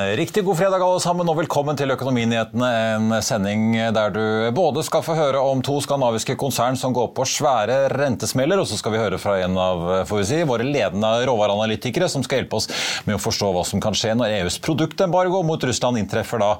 Riktig god fredag alle sammen, og velkommen til Økonominyhetene. En sending der du både skal få høre om to skandinaviske konsern som går på svære rentesmeller, og så skal vi høre fra en av si, våre ledende råvareanalytikere som skal hjelpe oss med å forstå hva som kan skje når EUs produktembargo mot Russland inntreffer da,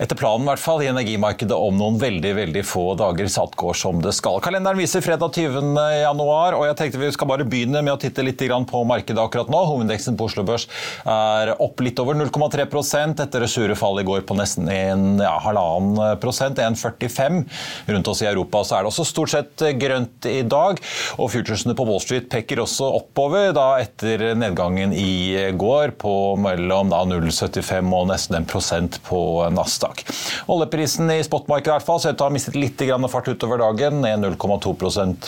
etter planen i hvert fall, i energimarkedet om noen veldig veldig få dager. Så alt går som det skal. Kalenderen viser fredag 20. januar, og jeg tenkte vi skal bare begynne med å titte litt på markedet akkurat nå. Hovedindeksen på Oslo Børs er opp litt over 0,3 etter det sure fallet i går på nesten en, ja, halvannen prosent, 1,45. Rundt oss i Europa så er det også stort sett grønt i dag. og Futuresene på Wall Street peker også oppover da etter nedgangen i går på mellom 0,75 og nesten 1 prosent på Nasdaq. Oljeprisen i spotmarkedet i hvert fall, så ut til å ha mistet litt fart utover dagen, ned 0,2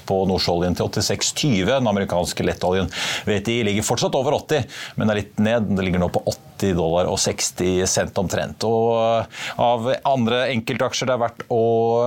på nordsjøoljen til 86,20. Den amerikanske lettoljen VTI ligger fortsatt over 80, men er litt ned. Det ligger nå på 80 dollar og 60 cent omtrent. Og av andre enkeltaksjer det er verdt å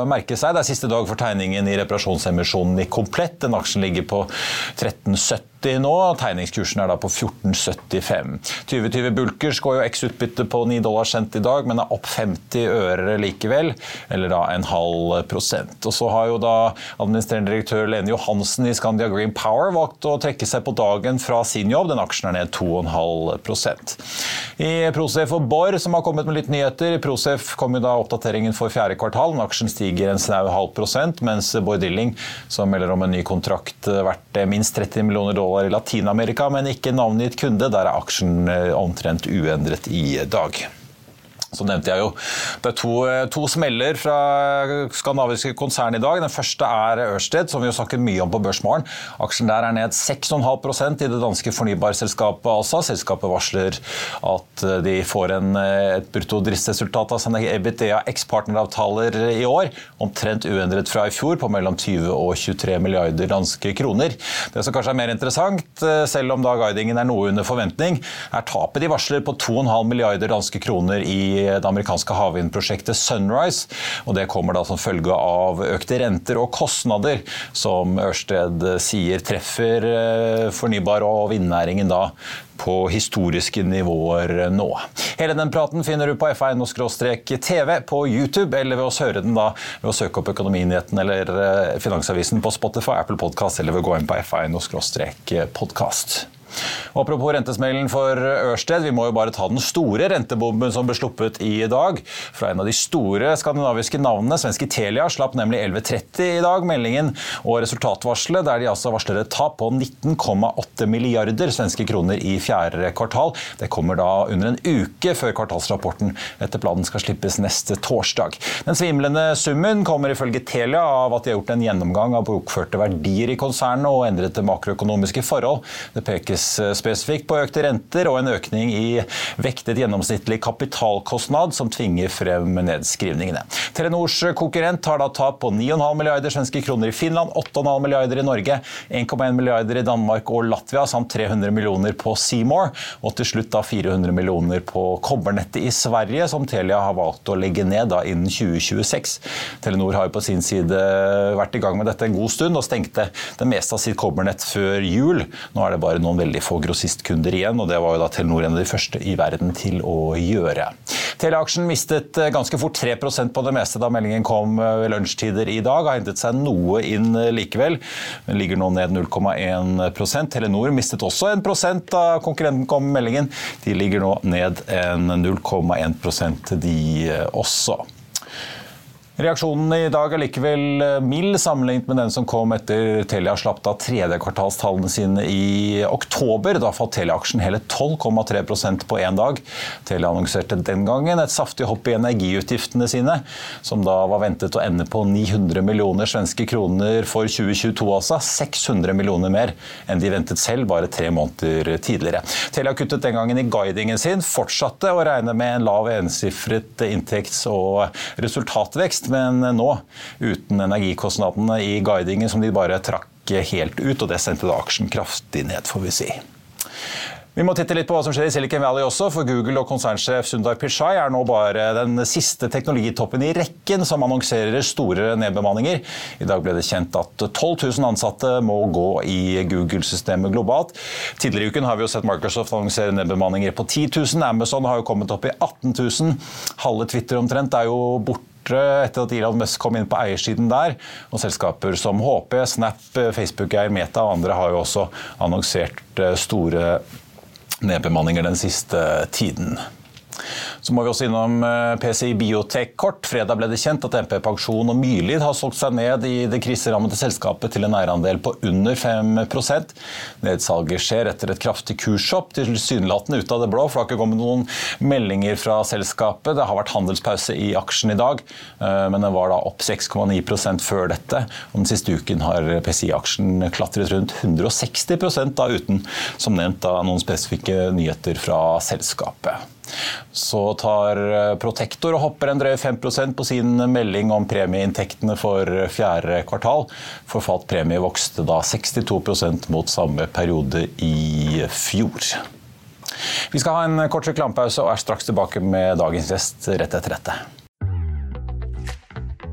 merke seg, det er siste dag for tegningen i reparasjonsemisjonen i Komplett. Den aksjen ligger på 1370 nå. Tegningskursen er da på 14,75. 2020 Bulkers går jo x-utbytte på 9 dollar cent i dag, men er opp 50 øre likevel, eller da en halv prosent. Og så har jo da administrerende direktør Lene Johansen i Scandia Green Power valgt å trekke seg på dagen fra sin jobb. Den aksjen er ned 2,5% I Procef og Borr, som har kommet med litt nyheter. I Procef kom jo da oppdateringen for fjerde kvartal. Aksjen stiger en snau halv prosent, mens Borr Dilling, som melder om en ny kontrakt verdt minst 30 millioner dollar dollar i Latin-Amerika, men ikke navngitt kunde. Der er aksjen eh, omtrent uendret i dag. Så nevnte jeg jo Det er to, to, smeller fra skandinaviske konsern i dag. Den første er Ørsted, som vi har snakket mye om på Børsmorgen. Aksjen der er ned 6,5% i det danske fornybarselskapet ASA. Selskapet varsler at de får en, et brutto driftsresultat av sine EBITDA eksportneravtaler i år, omtrent uendret fra i fjor, på mellom 20 og 23 milliarder danske kroner. Det som kanskje er mer interessant, selv om da guidingen er noe under forventning, er tapet de varsler på 2,5 milliarder danske kroner i det amerikanske havvindprosjektet Sunrise. og Det kommer da som følge av økte renter og kostnader, som Ørsted sier treffer eh, fornybar- og vindnæringen da på historiske nivåer nå. Hele den praten finner du på f1-tv på YouTube, eller ved å høre den da ved å søke opp Økonominyheten eller eh, Finansavisen på Spotify, Apple Podcast eller ved å gå inn på f1-podkast. Apropos rentesmellen for Ørsted, vi må jo bare ta den store rentebomben som ble sluppet i dag. Fra en av de store skandinaviske navnene. Svenske Telia slapp nemlig 11.30 i dag meldingen og resultatvarselet, der de altså varsler et tap på 19,8 milliarder svenske kroner i fjerde kvartal. Det kommer da under en uke før kvartalsrapporten etter planen skal slippes neste torsdag. Den svimlende summen kommer ifølge Telia av at de har gjort en gjennomgang av bokførte verdier i konsernet og endrede makroøkonomiske forhold. Det pekes spesifikt på økte renter og en økning i vektet gjennomsnittlig kapitalkostnad som tvinger frem nedskrivningene. Telenors konkurrent har da tap på 9,5 milliarder svenske kroner i Finland, 8,5 milliarder i Norge, 1,1 milliarder i Danmark og Latvia samt 300 millioner på Seymour, og til slutt da 400 millioner på kobbernettet i Sverige, som Telia har valgt å legge ned da innen 2026. Telenor har jo på sin side vært i gang med dette en god stund og stengte det meste av sitt kobbernett før jul. Nå er det bare noen veldig veldig få grossistkunder igjen, og det var jo da Telenor en av de første i verden til å gjøre. Teleaksjen mistet eh, ganske fort 3% på det meste da meldingen kom eh, ved lunsjtider i dag. Har hentet seg noe inn likevel, men ligger nå ned 0,1% Telenor mistet også 1 da konkurrenten kom med meldingen. De ligger nå ned 0,1% de også. Reaksjonen i dag er likevel eh, mild sammenlignet med den som kom etter Telia slapp da tredje kvartalstallene sine i oktober. Da falt Telia-aksjen hele 12,3% på én dag. Telia annonserte den gangen et saftig hopp i energiutgiftene sine, som da var ventet å ende på 900 millioner svenske kroner for 2022, altså. 600 millioner mer enn de ventet selv bare tre måneder tidligere. Telia kuttet den gangen i guidingen sin, fortsatte å regne med en lav ensifret inntekts- og resultatvekst vekst, men nå uten energikostnadene i guidingen som de bare trakk helt ut, og det sendte da aksjen kraftig ned, får vi si. Vi må titte litt på hva som skjer i Silicon Valley også, for Google og konsernsjef Sundar Pichai er nå bare den siste teknologitoppen i rekken som annonserer store nedbemanninger. I dag ble det kjent at 12 000 ansatte må gå i Google-systemet globalt. Tidligere i uken har vi jo sett Microsoft annonsere nedbemanninger på 10 000. Amazon har jo kommet opp i 18 000. Halve Twitter omtrent er jo borte etter at Elon Musk kom inn på eiersiden der. Og selskaper som HP, Snap, Facebook-eier Meta og andre har jo også annonsert eh, store nedbemanninger den siste tiden. Så må vi også innom eh, PCI Biotech kort. Fredag ble det kjent at MP Pensjon og Myrlid har solgt seg ned i det kriserammede selskapet til en eierandel på under 5% Nedsalget skjer etter et kraftig kurshopp, tilsynelatende ut av det blå. for Det har ikke kommet noen meldinger fra selskapet. Det har vært handelspause i aksjen i dag, eh, men den var da opp 6,9% før dette. Og den siste uken har PCI-aksjen klatret rundt 160 da, uten som nevnt da, noen spesifikke nyheter fra selskapet. Så tar eh, Protektor og hopper en drøy 5 på sin melding om premieinntektene for fjerde kvartal. Forfalt premie vokste da 62% mot samme periode i fjor. Vi skal ha en kort reklamepause og er straks tilbake med dagens gjest rett etter dette.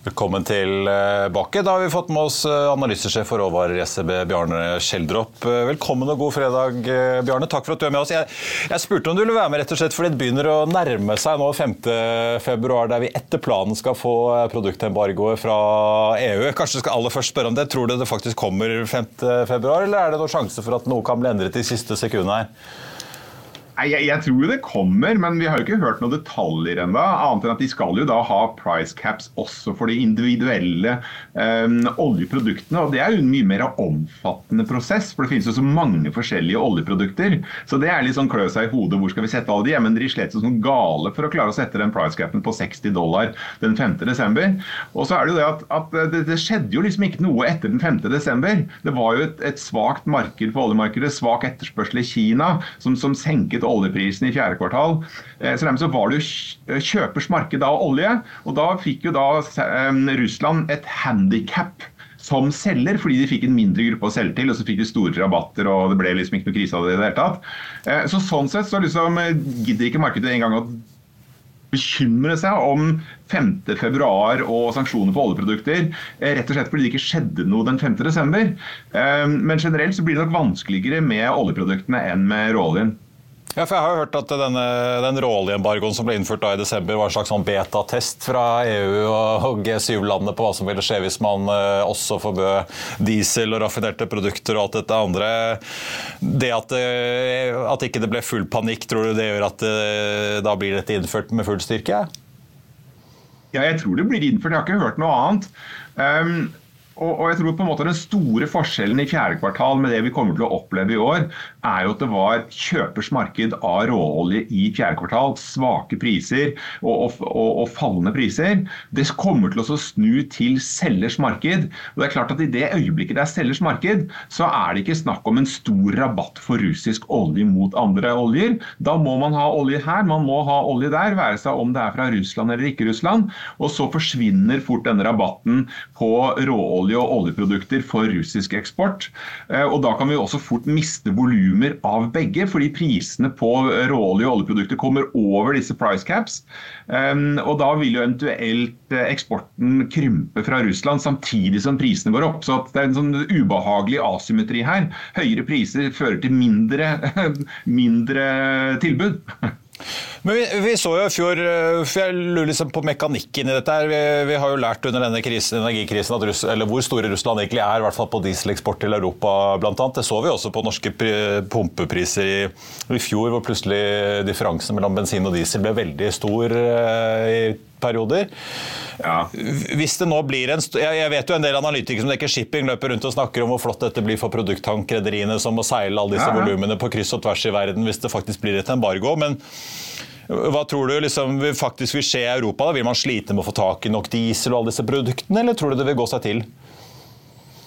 Velkommen tilbake. Da har vi fått med oss eh, analysesjef for råvarer i SEB, Bjarne Schjelderup. Eh, velkommen og god fredag, eh, Bjarne. Takk for at du er med oss. Jeg, jeg, spurte om du ville være med, rett og slett fordi det begynner å nærme seg nå 5.2, der vi etter planen skal få produktembargoet fra EU. Kanskje du skal aller først spørre om det. Tror du det faktisk kommer 5.2, eller er det noen sjanse for at noe kan bli endret i siste sekund her? Jeg, jeg, tror det kommer, men vi har jo ikke hørt noen detaljer ennå. Annet enn at de skal jo da ha price caps også for de individuelle um, oljeproduktene. og Det er jo en mye mer omfattende prosess, for det finnes jo så mange forskjellige oljeprodukter. Så det er litt sånn klø seg i hodet, hvor skal vi sette alle de? Men de slet som gale for å klare å sette den price capen på 60 dollar den 5. desember. Og så er det jo det at, at det, det, skjedde jo liksom ikke noe etter den 5. desember. Det var jo et, et svakt marked på oljemarkedet, svak etterspørsel i Kina, som, som senket oljeprisen i fjerde kvartal. Eh, så dermed så var det jo kjøpers marked av olje. Og da fikk jo da eh, Russland et handikap som selger, fordi de fikk en mindre gruppe å selge til, og så fikk de store rabatter, og det ble liksom ikke noe krise av det i det hele tatt. Eh, så sånn sett så liksom gidder ikke markedet engang å bekymre seg om 5.2 og sanksjoner på oljeprodukter. Rett og slett fordi det ikke skjedde noe den 5.12. Men generelt så blir det nok vanskeligere med oljeproduktene enn med råoljen. Ja, for Jeg har jo hørt at denne, den råoljeembargoen som ble innført da i desember, var en slags sånn betatest fra EU og G7-landene på hva som ville skje hvis man uh, også forbød diesel og raffinerte produkter og alt dette andre. Det at, uh, at ikke det ble full panikk, tror du det gjør at det, da blir dette innført med full styrke? Ja, jeg tror det blir innført. Jeg har ikke hørt noe annet. Um, Og, og, jeg tror på en måte Den store forskjellen i fjerde kvartal med det vi kommer til å oppleve i år, er jo at det var kjøpers marked av råolje i fjerde kvartal. Svake priser og, og, og, fallende priser. Det kommer til å snu til selgers marked. Og det er klart at I det øyeblikket det er selgers marked, så er det ikke snakk om en stor rabatt for russisk olje mot andre oljer. Da må man ha olje her, man må ha olje der, være seg om det er fra Russland eller ikke Russland. Og så forsvinner fort denne rabatten på råolje råolje og oljeprodukter for russisk eksport. Eh, og Da kan vi også fort miste volumer av begge, fordi prisene på råolje og oljeprodukter kommer over disse price caps. Og Da vil jo eventuelt eh, eksporten krympe fra Russland samtidig som prisene går opp. Så det er en sånn ubehagelig asymmetri her. Høyere priser fører til mindre, mindre tilbud. Men vi, vi, så jo i fjor eh, for Jeg lurer liksom på mekanikken i dette. her. Vi, vi har jo lært under denne krisen, energikrisen at Russ, eller hvor store Russland egentlig er, i hvert fall på dieseleksport til Europa bl.a. Det så vi også på norske pumpepriser i, i, fjor, hvor plutselig differansen mellom bensin og diesel ble veldig stor uh, i perioder. Ja. Hvis det nå blir en Jeg vet jo en del analytikere som dekker shipping, løper rundt og snakker om hvor flott dette blir for produkttankrederiene som må seile alle disse ja. volumene på kryss og tvers i verden hvis det faktisk blir et embargo. men hva tror du liksom, faktisk vil skje i Europa? Da? Vil man slite med å få tak i nok diesel og alle disse produktene, eller tror du det vil gå seg til?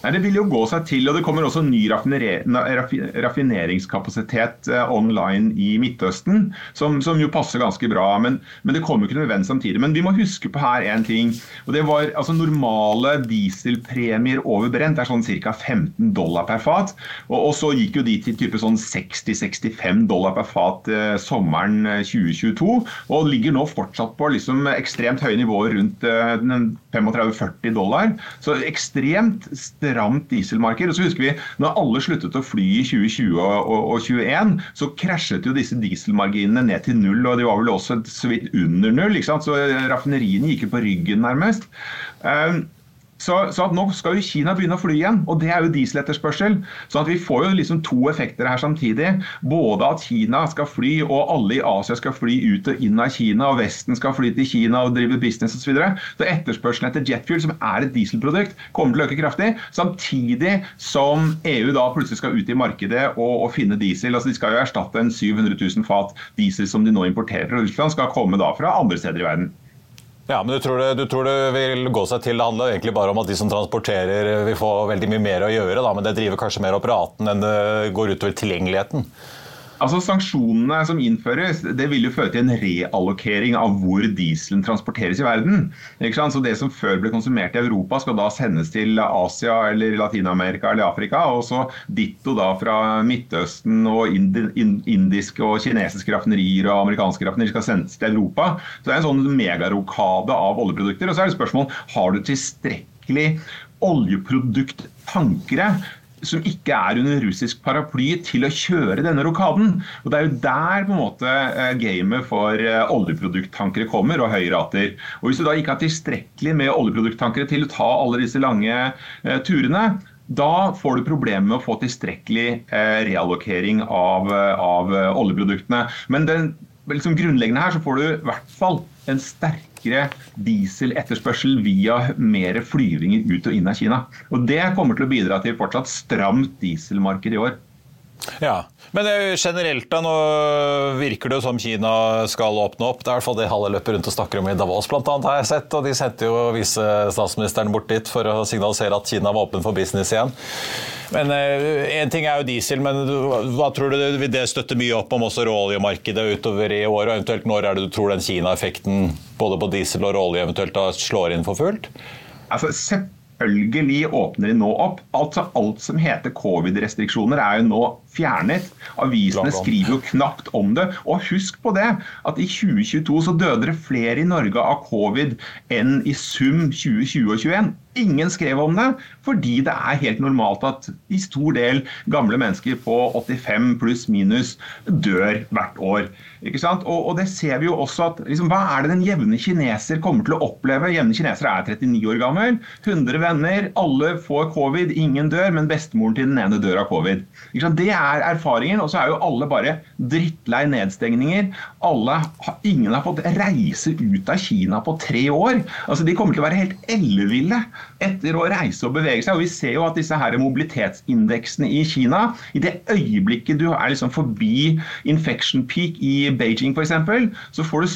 Nei, Det vil jo gå seg til, og det kommer også ny raffineringskapasitet eh, online i Midtøsten, som, som jo passer ganske bra. Men, men det kommer ikke nødvendigvis samtidig. Men vi må huske på her én ting. og det var altså Normale dieselpremier over brent er sånn ca. 15 dollar per fat. Og, og, så gikk jo de til type sånn 60-65 dollar per fat eh, sommeren 2022. Eh, og ligger nå fortsatt på liksom ekstremt høye nivåer rundt eh, 35-40 dollar. Så ekstremt stramt dieselmarked. Og så husker vi når alle sluttet å fly i 2020 og 2021, så krasjet jo disse dieselmarginene ned til null. Og de var vel også så vidt under null. Så raffineriene gikk jo på ryggen, nærmest. Um, så, så, nå skal jo Kina begynne å fly igjen, og det er jo dieseletterspørsel. Så vi får jo liksom to effekter her samtidig. Både at Kina skal fly, og alle i Asia skal fly ut og inn av Kina, og Vesten skal fly til Kina og drive business osv. Så, videre. så etterspørselen etter jetfuel, som er et dieselprodukt, kommer til å øke kraftig. Samtidig som EU da plutselig skal ut i markedet og, og finne diesel. altså De skal jo erstatte en 700 000 fat diesel som de nå importerer fra Russland, skal komme da fra andre steder i verden. Ja, men du tror, det, du tror, det, vil gå seg til? Det handler egentlig bare om at de som transporterer vil få veldig mye mer å gjøre, da, men det driver kanskje mer opp raten enn det går utover tilgjengeligheten? Altså Sanksjonene som innføres, det vil jo føre til en reallokering av hvor dieselen transporteres i verden. Så Det som før ble konsumert i Europa, skal da sendes til Asia eller Latin-Amerika eller Afrika. Og så ditto da fra Midtøsten og indiske og kinesiske raffinerier og amerikanske raffinerier skal sendes til Europa. Så det er en sånn megarokade av oljeprodukter. Og så er det spørsmål har du tilstrekkelig oljeprodukttankere som ikke er under russisk paraply, til å kjøre denne rokaden. Og Det er jo der på en måte eh, gamet for eh, oljeprodukttankere kommer, og høye rater. Og Hvis du da ikke har tilstrekkelig med oljeprodukttankere til å ta alle disse lange eh, turene, da får du problemer med å få tilstrekkelig reallokering av, av oljeproduktene. Men den liksom grunnleggende her så får du i hvert fall en sterkere dieseletterspørsel via mer flyvninger ut og inn av Kina. Og Det kommer til å bidra til fortsatt stramt dieselmarked i år. Ja, Men generelt da, nå virker det jo som Kina skal åpne opp. Det er i hvert fall det Halle løper rundt og snakker om i Davos, annet, har jeg sett. Og de sendte jo visestatsministeren bort dit for å signalisere at Kina var åpen for business igjen. Men Én uh, ting er jo diesel, men hva tror du vil det støtte mye opp om også råoljemarkedet utover i år? Og eventuelt når er det du tror den Kina-effekten både på diesel og råolje eventuelt da slår inn for fullt? Altså, selvfølgelig åpner de nå opp. Altså Alt som heter covid-restriksjoner er jo nå fjernet. Avisene skriver jo knapt om det. Og husk på det, at i 2022 så døde det flere i Norge av covid enn i sum 2020 og 2021. Ingen skrev om det, fordi det er helt normalt at i stor del gamle mennesker på 85 pluss minus dør hvert år. Ikke sant? Og, og det ser vi jo også at liksom, Hva er det den jevne kineser kommer til å oppleve? Jevne kinesere er 39 år gammel, 100 venner, alle får covid, ingen dør, men bestemoren til den ene dør av covid. Ikke sant? Det er er erfaringen. Og så er jo alle bare drittlei nedstengninger. Alle, ingen har fått reise ut av Kina på tre år. Altså De kommer til å være helt elleville etter å reise og bevege seg. Og vi ser jo at disse her mobilitetsindeksene i Kina, i det øyeblikket du er liksom forbi infection peak i Beijing f.eks., så får du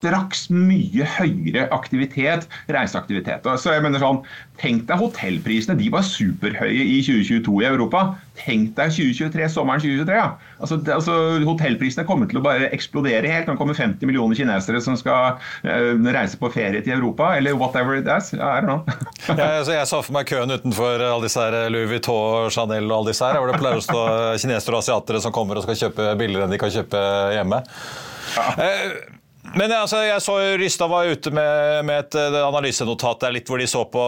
straks mye høyere aktivitet, reiseaktivitet. Så jeg mener sånn, Tenk deg hotellprisene, de var superhøye i 2022 i Europa. Tenk deg 2023, sommeren 2023. Ja. Altså, det, altså, hotellprisene kommer til å bare eksplodere helt. Nå kommer 50 millioner kinesere som skal uh, reise på ferie til Europa, eller whatever it is. Don't know. jeg, altså, jeg så for meg køen utenfor alle disse her Louis Vuitton, Chanel og alle disse her, hvor det pleier å stå kinesere og asiatere som kommer og skal kjøpe billigere enn de kan kjøpe hjemme. Ja. Uh, men altså, jeg så Rystad var ute med, med, et eh, analysenotat der litt hvor de så på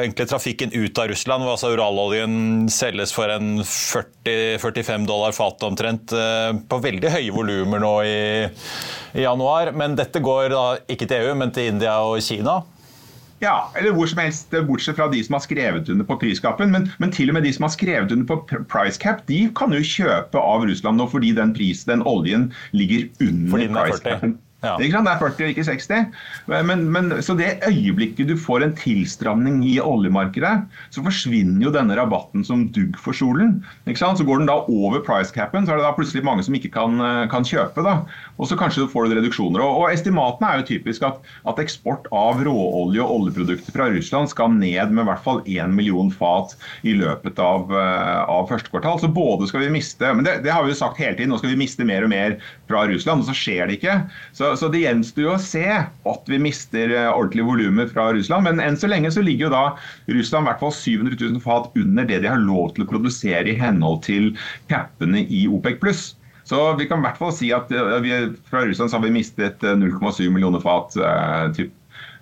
egentlig trafikken ut av Russland. hvor altså Uraloljen selges for en 40-45 dollar fatet omtrent. Eh, på veldig høye volumer nå i, i, januar. Men dette går da ikke til EU, men til India og Kina. Ja, eller hvor som helst, bortsett fra de som har skrevet under på priskappen. Men, men, til og med de som har skrevet under på price cap, de kan jo kjøpe av Russland nå fordi den prisen, den oljen, ligger under price capen. Ja. Det er 40 og ikke 60. Men, men, så det øyeblikket du får en tilstramning i oljemarkedet, så forsvinner jo denne rabatten som dugg for solen. Så går den da over price capen, så er det da plutselig mange som ikke kan, kan kjøpe. da. Og så kanskje du får du reduksjoner. Og, og estimatene er jo typisk at, at, eksport av råolje og oljeprodukter fra Russland skal ned med i hvert fall 1 million fat i løpet av, eh, av første kvartal. Så både skal vi miste Men det, det har vi jo sagt hele tiden, nå skal vi miste mer og mer fra Russland, og så skjer det ikke. Så så det gjenstår jo å se at vi mister ordentlig ordentlige volumer fra Russland. Men enn så lenge så ligger jo da Russland hvert fall 700 000 fat under det de har lov til å produsere i henhold til cappene i OPEC pluss. Så vi kan i hvert fall si at eh, vi, fra Russland så har vi mistet 0,7 eh, millioner fat. typ.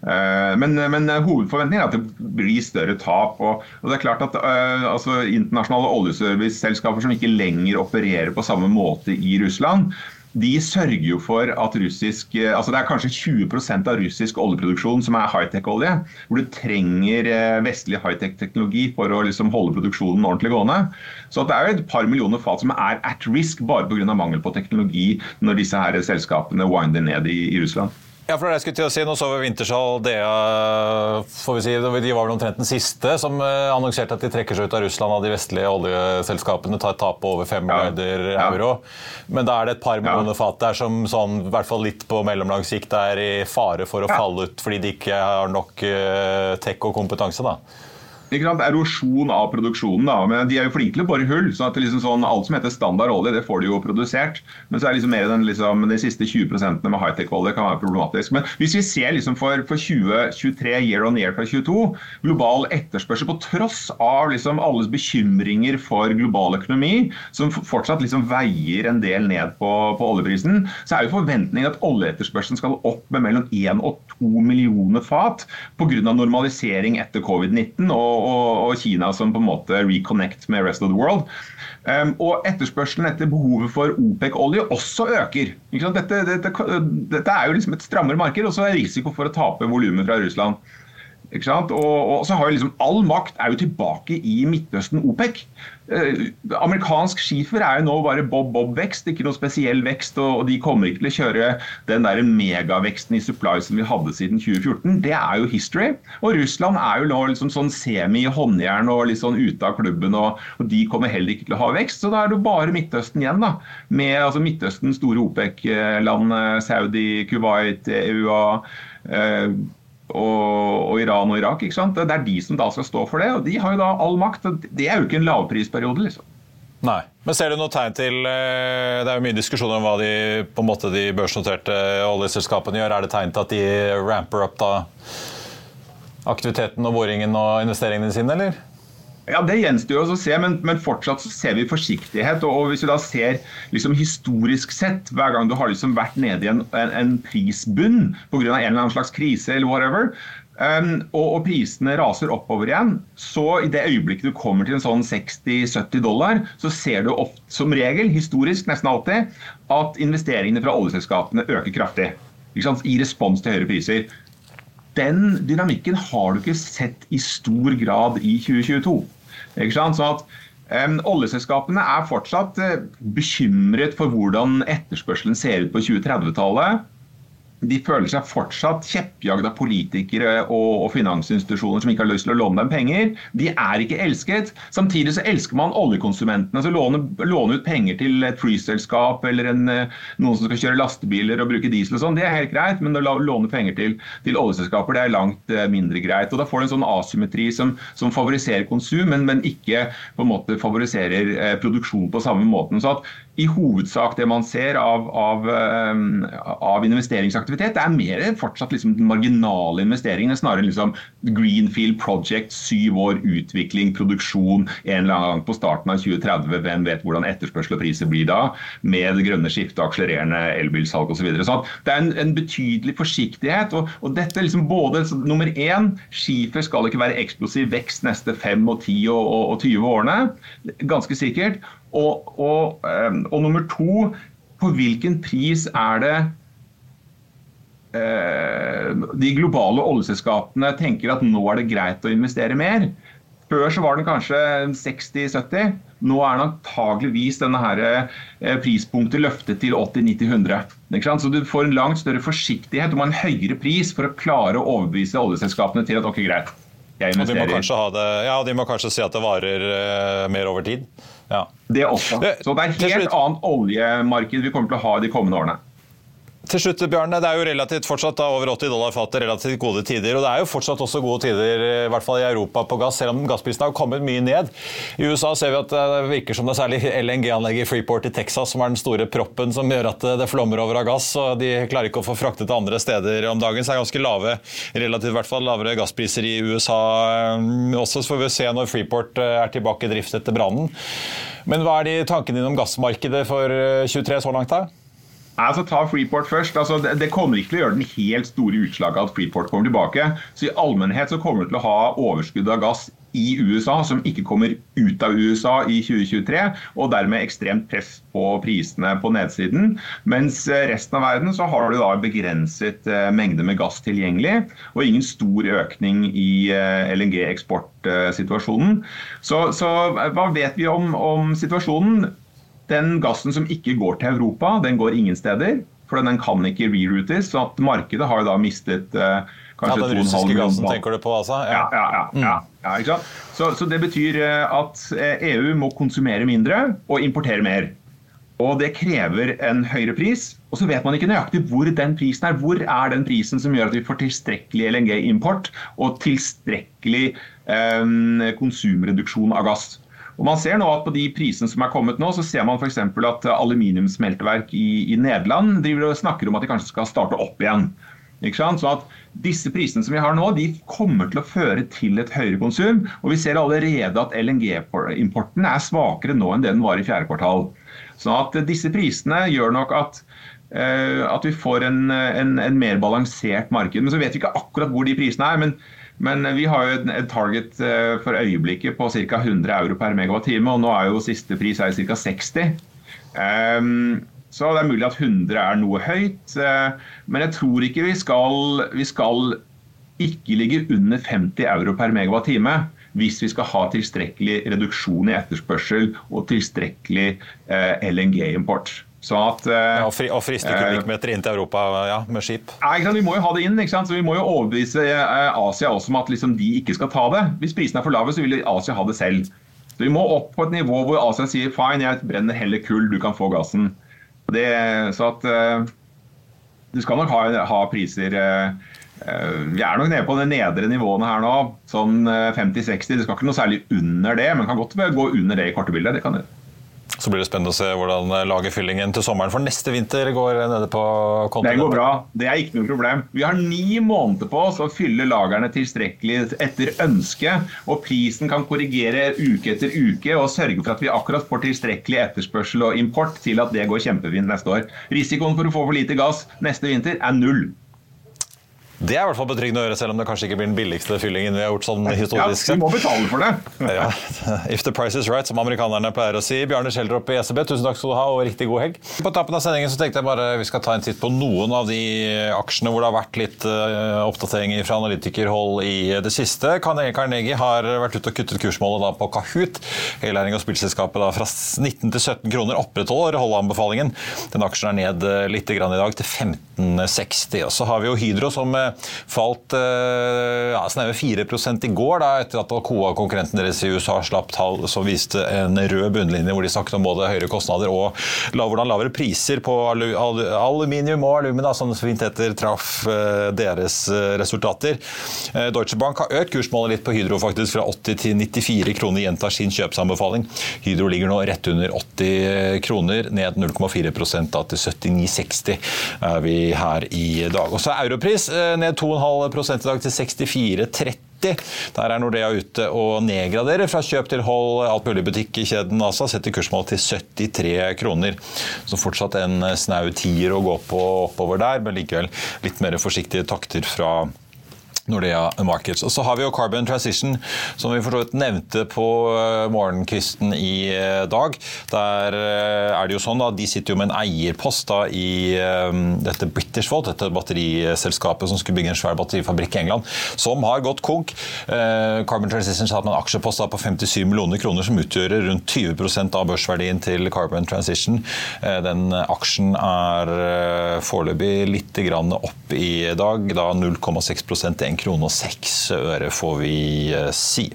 Men, men, hovedforventningen er at det blir større tap. og, og det er klart at uh, altså, Internasjonale oljeserviceselskaper som ikke lenger opererer på samme måte i Russland, de sørger jo for at russisk eh, altså Det er kanskje 20% av russisk oljeproduksjon som er high-tech-olje. Hvor du trenger eh, vestlig high-tech-teknologi for å liksom holde produksjonen ordentlig gående. Så det er jo et par millioner fat som er at risk bare pga. mangel på teknologi når disse her selskapene winder ned i, i Russland. Ja, for det jeg skulle til å si, Nå så vi Wintershall Dea får vi si, De var vel omtrent den siste som eh, annonserte at de trekker seg ut av Russland av de vestlige oljeselskapene. Tar et tap på over 5 milliarder ja. euro. Men da er det et par millioner fat der som sånn, i hvert fall litt på mellomlang sikt er i fare for å falle ut fordi de ikke har nok uh, tech og kompetanse. da. Ikke sant, erosjon av produksjonen. da, men De er jo flinke til å bore hull. sånn at liksom sånn, Alt som heter standard olje, det får de jo produsert. Men så er liksom mer den, liksom, de siste 20% med high-tech-olje kan være problematisk. Men hvis vi ser liksom for, for 2023 year on year fra 22, global etterspørsel på tross av liksom alles bekymringer for global økonomi, som fortsatt liksom veier en del ned på, på oljeprisen, så er jo forventningen at oljeetterspørselen skal opp med mellom 1 og 2 millioner fat pga. normalisering etter covid-19. og og, og, Kina som på en måte reconnect med rest of the world. Um, og etterspørselen etter behovet for OPEC-olje også øker. Dette, dette, dette, er jo liksom et strammere marked, og så er det risiko for å tape volumet fra Russland. Og, og, så har jo liksom All makt er jo tilbake i Midtøsten OPEC. Eh, amerikansk skifer er jo nå bare bob-bob-vekst, ikke noe spesiell vekst. Og, og, de kommer ikke til å kjøre den der megaveksten i supply som vi hadde siden 2014. Det er jo history. Og Russland er jo nå liksom sånn semi-håndjern og litt sånn ute av klubben. Og, og, de kommer heller ikke til å ha vekst. Så da er det jo bare Midtøsten igjen. da, Med altså, Midtøsten store OPEC-land, eh, Saudi, Kuwait, EUA. Eh, og, Iran og Irak. ikke sant? Det er de som da skal stå for det, og de har jo da all makt. Det er jo ikke en lavprisperiode, liksom. Nei. Men ser du noe tegn til eh, Det er jo mye diskusjon om hva de, på en måte, de børsnoterte oljeselskapene gjør. Er det tegn til at de ramper opp da aktiviteten og boringen og investeringene sine, eller? Ja, Det gjenstår å se, men, men, fortsatt så ser vi forsiktighet. og, Hvis vi da ser liksom historisk sett, hver gang du har liksom vært nede i en, en, en prisbunn pga. en eller annen slags krise, eller whatever, um, og, og, prisene raser oppover igjen, så i det øyeblikket du kommer til en sånn 60-70 dollar, så ser du ofte, som regel, historisk nesten alltid, at investeringene fra oljeselskapene øker kraftig. I respons til høyere priser den dynamikken har du ikke sett i stor grad i 2022. Ikke sant? Så at um, Oljeselskapene er fortsatt uh, bekymret for hvordan etterspørselen ser ut på 2030-tallet de føler seg fortsatt kjeppjagd av politikere og, og, finansinstitusjoner som ikke har lyst til å låne dem penger. De er ikke elsket. Samtidig så elsker man oljekonsumentene. altså Låne, låne ut penger til et flyselskap eller en, eh, noen som skal kjøre lastebiler og bruke diesel og sånn, det er helt greit. Men å låne penger til, til oljeselskaper det er langt uh, mindre greit. og Da får du en sånn asymmetri som, som favoriserer konsum, men, men, ikke på en måte favoriserer uh, produksjon på samme måten. så at i hovedsak det man ser av, av, av investeringsaktivitet. Det er mer fortsatt liksom marginale investeringene, snarere liksom Greenfield Project, syv år utvikling, produksjon en eller annen gang på starten av 2030. Hvem vet hvordan etterspørsel og priser blir da, med det grønne skiftet, akselererende elbilsalg osv. Så, videre. så det er en, en, betydelig forsiktighet. og, og dette liksom både Nummer én, skifer skal ikke være eksplosiv vekst neste fem og ti og, og, og 20 årene. Ganske sikkert. Og, og, og nummer to, på hvilken pris er det Eh, de globale oljeselskapene tenker at nå er det greit å investere mer. Før så var den kanskje 60-70. Nå er den antageligvis denne her eh, prispunktet løftet til 80-90-100. Så du får en langt større forsiktighet og en høyere pris for å klare å overbevise oljeselskapene til at ok, greit, jeg investerer. Og de må, det, ja, de må kanskje si at det varer mer over tid. Ja. Det også. Så det er et helt annet oljemarked vi kommer til å ha de kommende årene. Til slutt, Bjarne, Det er jo relativt fortsatt da, over 80 dollar fatet, relativt gode tider. og Det er jo fortsatt også gode tider, i hvert fall i Europa, på gass, selv om gassprisene har kommet mye ned. I USA ser vi at det virker som det er særlig LNG-anlegget i Freeport i Texas som er den store proppen som gjør at det flommer over av gass. og De klarer ikke å få fraktet til andre steder om dagen. Så det er ganske lave, relativt i hvert fall lavere gasspriser i USA eh, også. Så får vi se når Freeport eh, er tilbake i drift etter brannen. Men hva er de tankene dine om gassmarkedet for 23 eh, så langt? da? Altså, Ta Freeport først. Altså, det, det, kommer ikke til å gjøre den helt store utslaget at Freeport kommer tilbake. Så I allmennhet så kommer det til å ha overskudd av gass i USA som ikke kommer ut av USA i 2023, og dermed ekstremt press på prisene på nedsiden. Mens eh, resten av verden så har du da begrenset eh, mengde med gass tilgjengelig, og ingen stor økning i eh, LNG-eksportsituasjonen. Så, så, hva vet vi om, om situasjonen? Den gassen som ikke går til Europa, den går ingen steder. For den kan ikke reroutes. Så at markedet har jo da mistet eh, kanskje ja, Den russiske gassen tenker du på, altså? Ja, ja, ja. Mm. ja, ja ikke sant? Så, så, det betyr eh, at EU eh, e må konsumere mindre og importere mer. Og det krever en høyere pris. Og så vet man ikke nøyaktig hvor den prisen er. Hvor er den prisen som gjør at vi får tilstrekkelig LNG-import og tilstrekkelig eh, konsumreduksjon av gass. Og man ser nå at På de prisene som er kommet nå, så ser man f.eks. at aluminiumssmelteverk i, i Nederland driver og snakker om at de kanskje skal starte opp igjen. Ikke sant? Så at Disse prisene som vi har nå, de kommer til å føre til et høyere konsum. Og vi ser allerede at LNG-importen er svakere nå enn det den var i fjerde kvartal. Så at disse prisene gjør nok at, uh, at vi får en, en, en, mer balansert marked. Men så vet vi ikke akkurat hvor de prisene er. men men vi har jo et target uh, for øyeblikket på ca. 100 euro per megawattime, og nå er jo siste pris er ca. 60. Um, så det er mulig at 100 er noe høyt. Uh, men jeg tror ikke vi skal, vi skal ikke ligge under 50 euro per megawattime hvis vi skal ha tilstrekkelig reduksjon i etterspørsel og tilstrekkelig eh, LNG-import. Så at, eh, ja, og friste kubikkmeter inn til Europa ja, med skip? Ja, vi må jo ha det inn. Så Vi må jo overbevise eh, Asia også om at liksom, de ikke skal ta det. Hvis prisene er for lave, så vil Asia ha det selv. Så Vi må opp på et nivå hvor Asia sier fine, jeg brenner heller kull, du kan få gassen. Det, så at uh, Du skal nok ha, ha priser uh, vi er nok nede på de nedre nivåene her nå, sånn 50-60. Det skal ikke noe særlig under det, men kan godt gå under det i kortebildet. Det kan det. Så blir det spennende å se hvordan lagerfyllingen til sommeren for neste vinter går nede på kontinentet. Det går bra. Det er ikke noe problem. Vi har ni måneder på oss å fylle lagrene tilstrekkelig etter ønske. Og prisen kan korrigere uke etter uke og sørge for at vi akkurat får tilstrekkelig etterspørsel og import til at det går kjempefint neste år. Risikoen for å få for lite gass neste vinter er null. Det er i hvert fall betryggende å høre, selv om det kanskje ikke blir den billigste fyllingen vi har gjort sånn historisk sett. Ja, vi må betale for det. ja. If the price is right, som amerikanerne pleier å si. Bjarne Schjelderup i SEB, tusen takk skal du ha, og riktig god helg. På tappen av sendingen så tenkte jeg bare vi skal ta en titt på noen av de aksjene hvor det har vært litt uh, oppdateringer fra analytikerhold i det siste. Carnegie har vært ute og kuttet kursmålet da på Kahoot. Helæring og spillselskapet da fra 19 til 17 kroner opprettholder holdeanbefalingen. Den aksjen er ned eh, litt i dag til 15,60. Og så har vi jo Hydro som uh, falt eh, ja, snaue 4 i går, da, etter at Alcoa, konkurrenten deres i USA, slapp tall som viste en rød bunnlinje hvor de snakket om både høyere kostnader og hvordan lavere priser på aluminium og alumina, som fint heter, traff eh, deres eh, resultater. Deutsche Bank har økt kursmålet litt på Hydro faktisk fra 80 til 94 kroner, gjentar sin kjøpsanbefaling. Hydro ligger nå rett under 80 kroner, ned 0,4% da til 79,60 er vi her i dag. Og så er Europris ned 2,5 i dag til 64,30. Der er Nordea ute og nedgraderer fra kjøp til hold alt mulig butikkjeden altså Setter kursmålet til 73 kroner. Så fortsatt en snau tier å gå på oppover der, men likevel litt mer forsiktige takter fra Nordea Markets. Og så har vi jo Carbon Transition, som vi for nevnte på eh, morgenkvisten i eh, dag. Der eh, er det jo sånn at De sitter jo med en eierpost da i dette British Volt, dette batteriselskapet som skulle bygge en svær batterifabrikk i England, som har gått konk. Carbon Transition satt med en aksjepost da på 57 millioner kroner, som utgjør rundt 20% av børsverdien til Carbon Transition. Den aksjen er foreløpig litt opp i dag, da 0,6 til 1 krone og 6 øre, får vi eh, si.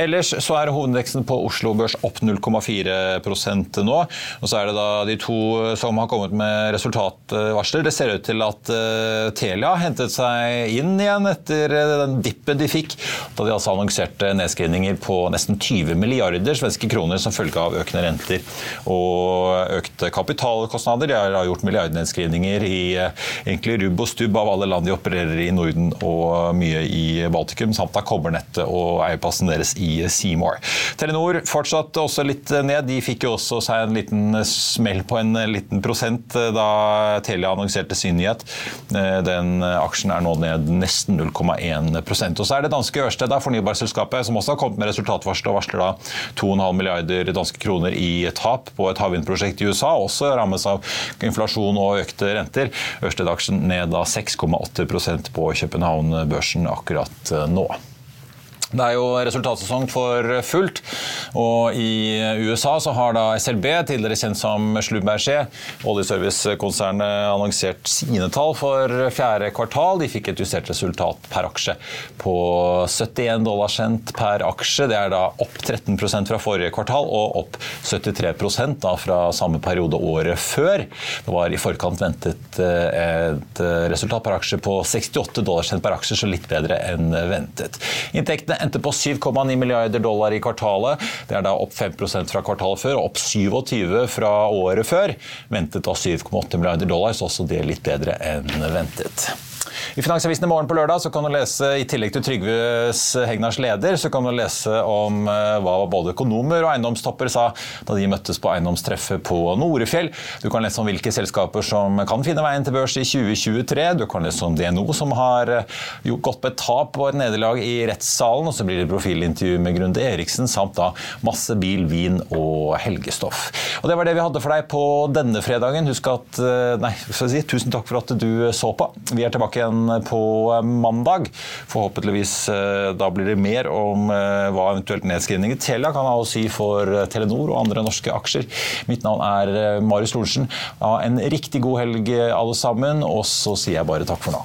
Ellers så er hovedindeksen på Oslo Børs opp 0,4% nå. Og så er det da de to som har kommet med resultatvarsler. Det ser ut til at uh, Telia hentet seg inn igjen etter den dippen de fikk da de altså annonserte nedskrivninger på nesten 20 milliarder svenske kroner som følge av økende renter og økte kapitalkostnader. De har gjort milliardnedskrivninger i egentlig rubb og stubb av alle land de opererer i Norden og mye i Baltikum, samt av kobbernettet og eierplassen deres i Seymour. Telenor fortsatt også litt ned. De fikk jo også seg en liten smell på en liten prosent eh, da Telia annonserte sin nyhet. Eh, den aksjen er nå ned nesten 0,1 Og så er det danske Ørsted, fornybarselskapet, som også har kommet med resultatvarsel og varsler da 2,5 milliarder danske kroner i tap på et havvindprosjekt i USA, også rammes av inflasjon og økte renter. Ørsted-aksjen ned da 6,8% på København børs børsen akkurat eh, nå. Det er jo resultatsesong for fullt, og i USA så har da SLB, tidligere kjent som Schlumberger, oljeservicekonsernet, annonsert sine tall for fjerde kvartal. De fikk et justert resultat per aksje på 71 dollar cent per aksje. Det er da opp 13% fra forrige kvartal og opp 73 da fra samme periode året før. Det var i forkant ventet eh, et resultat per aksje på 68 dollar cent per aksje, så litt bedre enn ventet. Inntektene endte på 7,9 milliarder dollar i kvartalet. Det er da opp 5 fra kvartalet før og opp 27 fra året før. Ventet da 7,8 milliarder dollar, så også det litt bedre enn ventet. I Finansavisen i morgen på lørdag så kan du lese, i tillegg til Trygves Hegnars leder, så kan du lese om eh, hva både økonomer og eiendomstopper sa da de møttes på eiendomstreffet på Norefjell. Du kan lese om hvilke selskaper som kan finne veien til børs i 2023. Du kan lese om DNO som har eh, gått på et tap og et nederlag i rettssalen. Og så blir det profilintervju med Grunde Eriksen samt da masse bil, vin og helgestoff. Og Det var det vi hadde for deg på denne fredagen. Husk at, eh, nei, si, Tusen takk for at du så på. Vi er tilbake igjen på mandag. Forhåpentligvis eh, da blir det mer om eh, hva eventuelt nedskrivninger Telia kan ha å si for eh, Telenor og andre norske aksjer. Mitt navn er Marius Lorentzen. Ha en riktig god helg alle sammen, og så sier jeg bare takk for nå.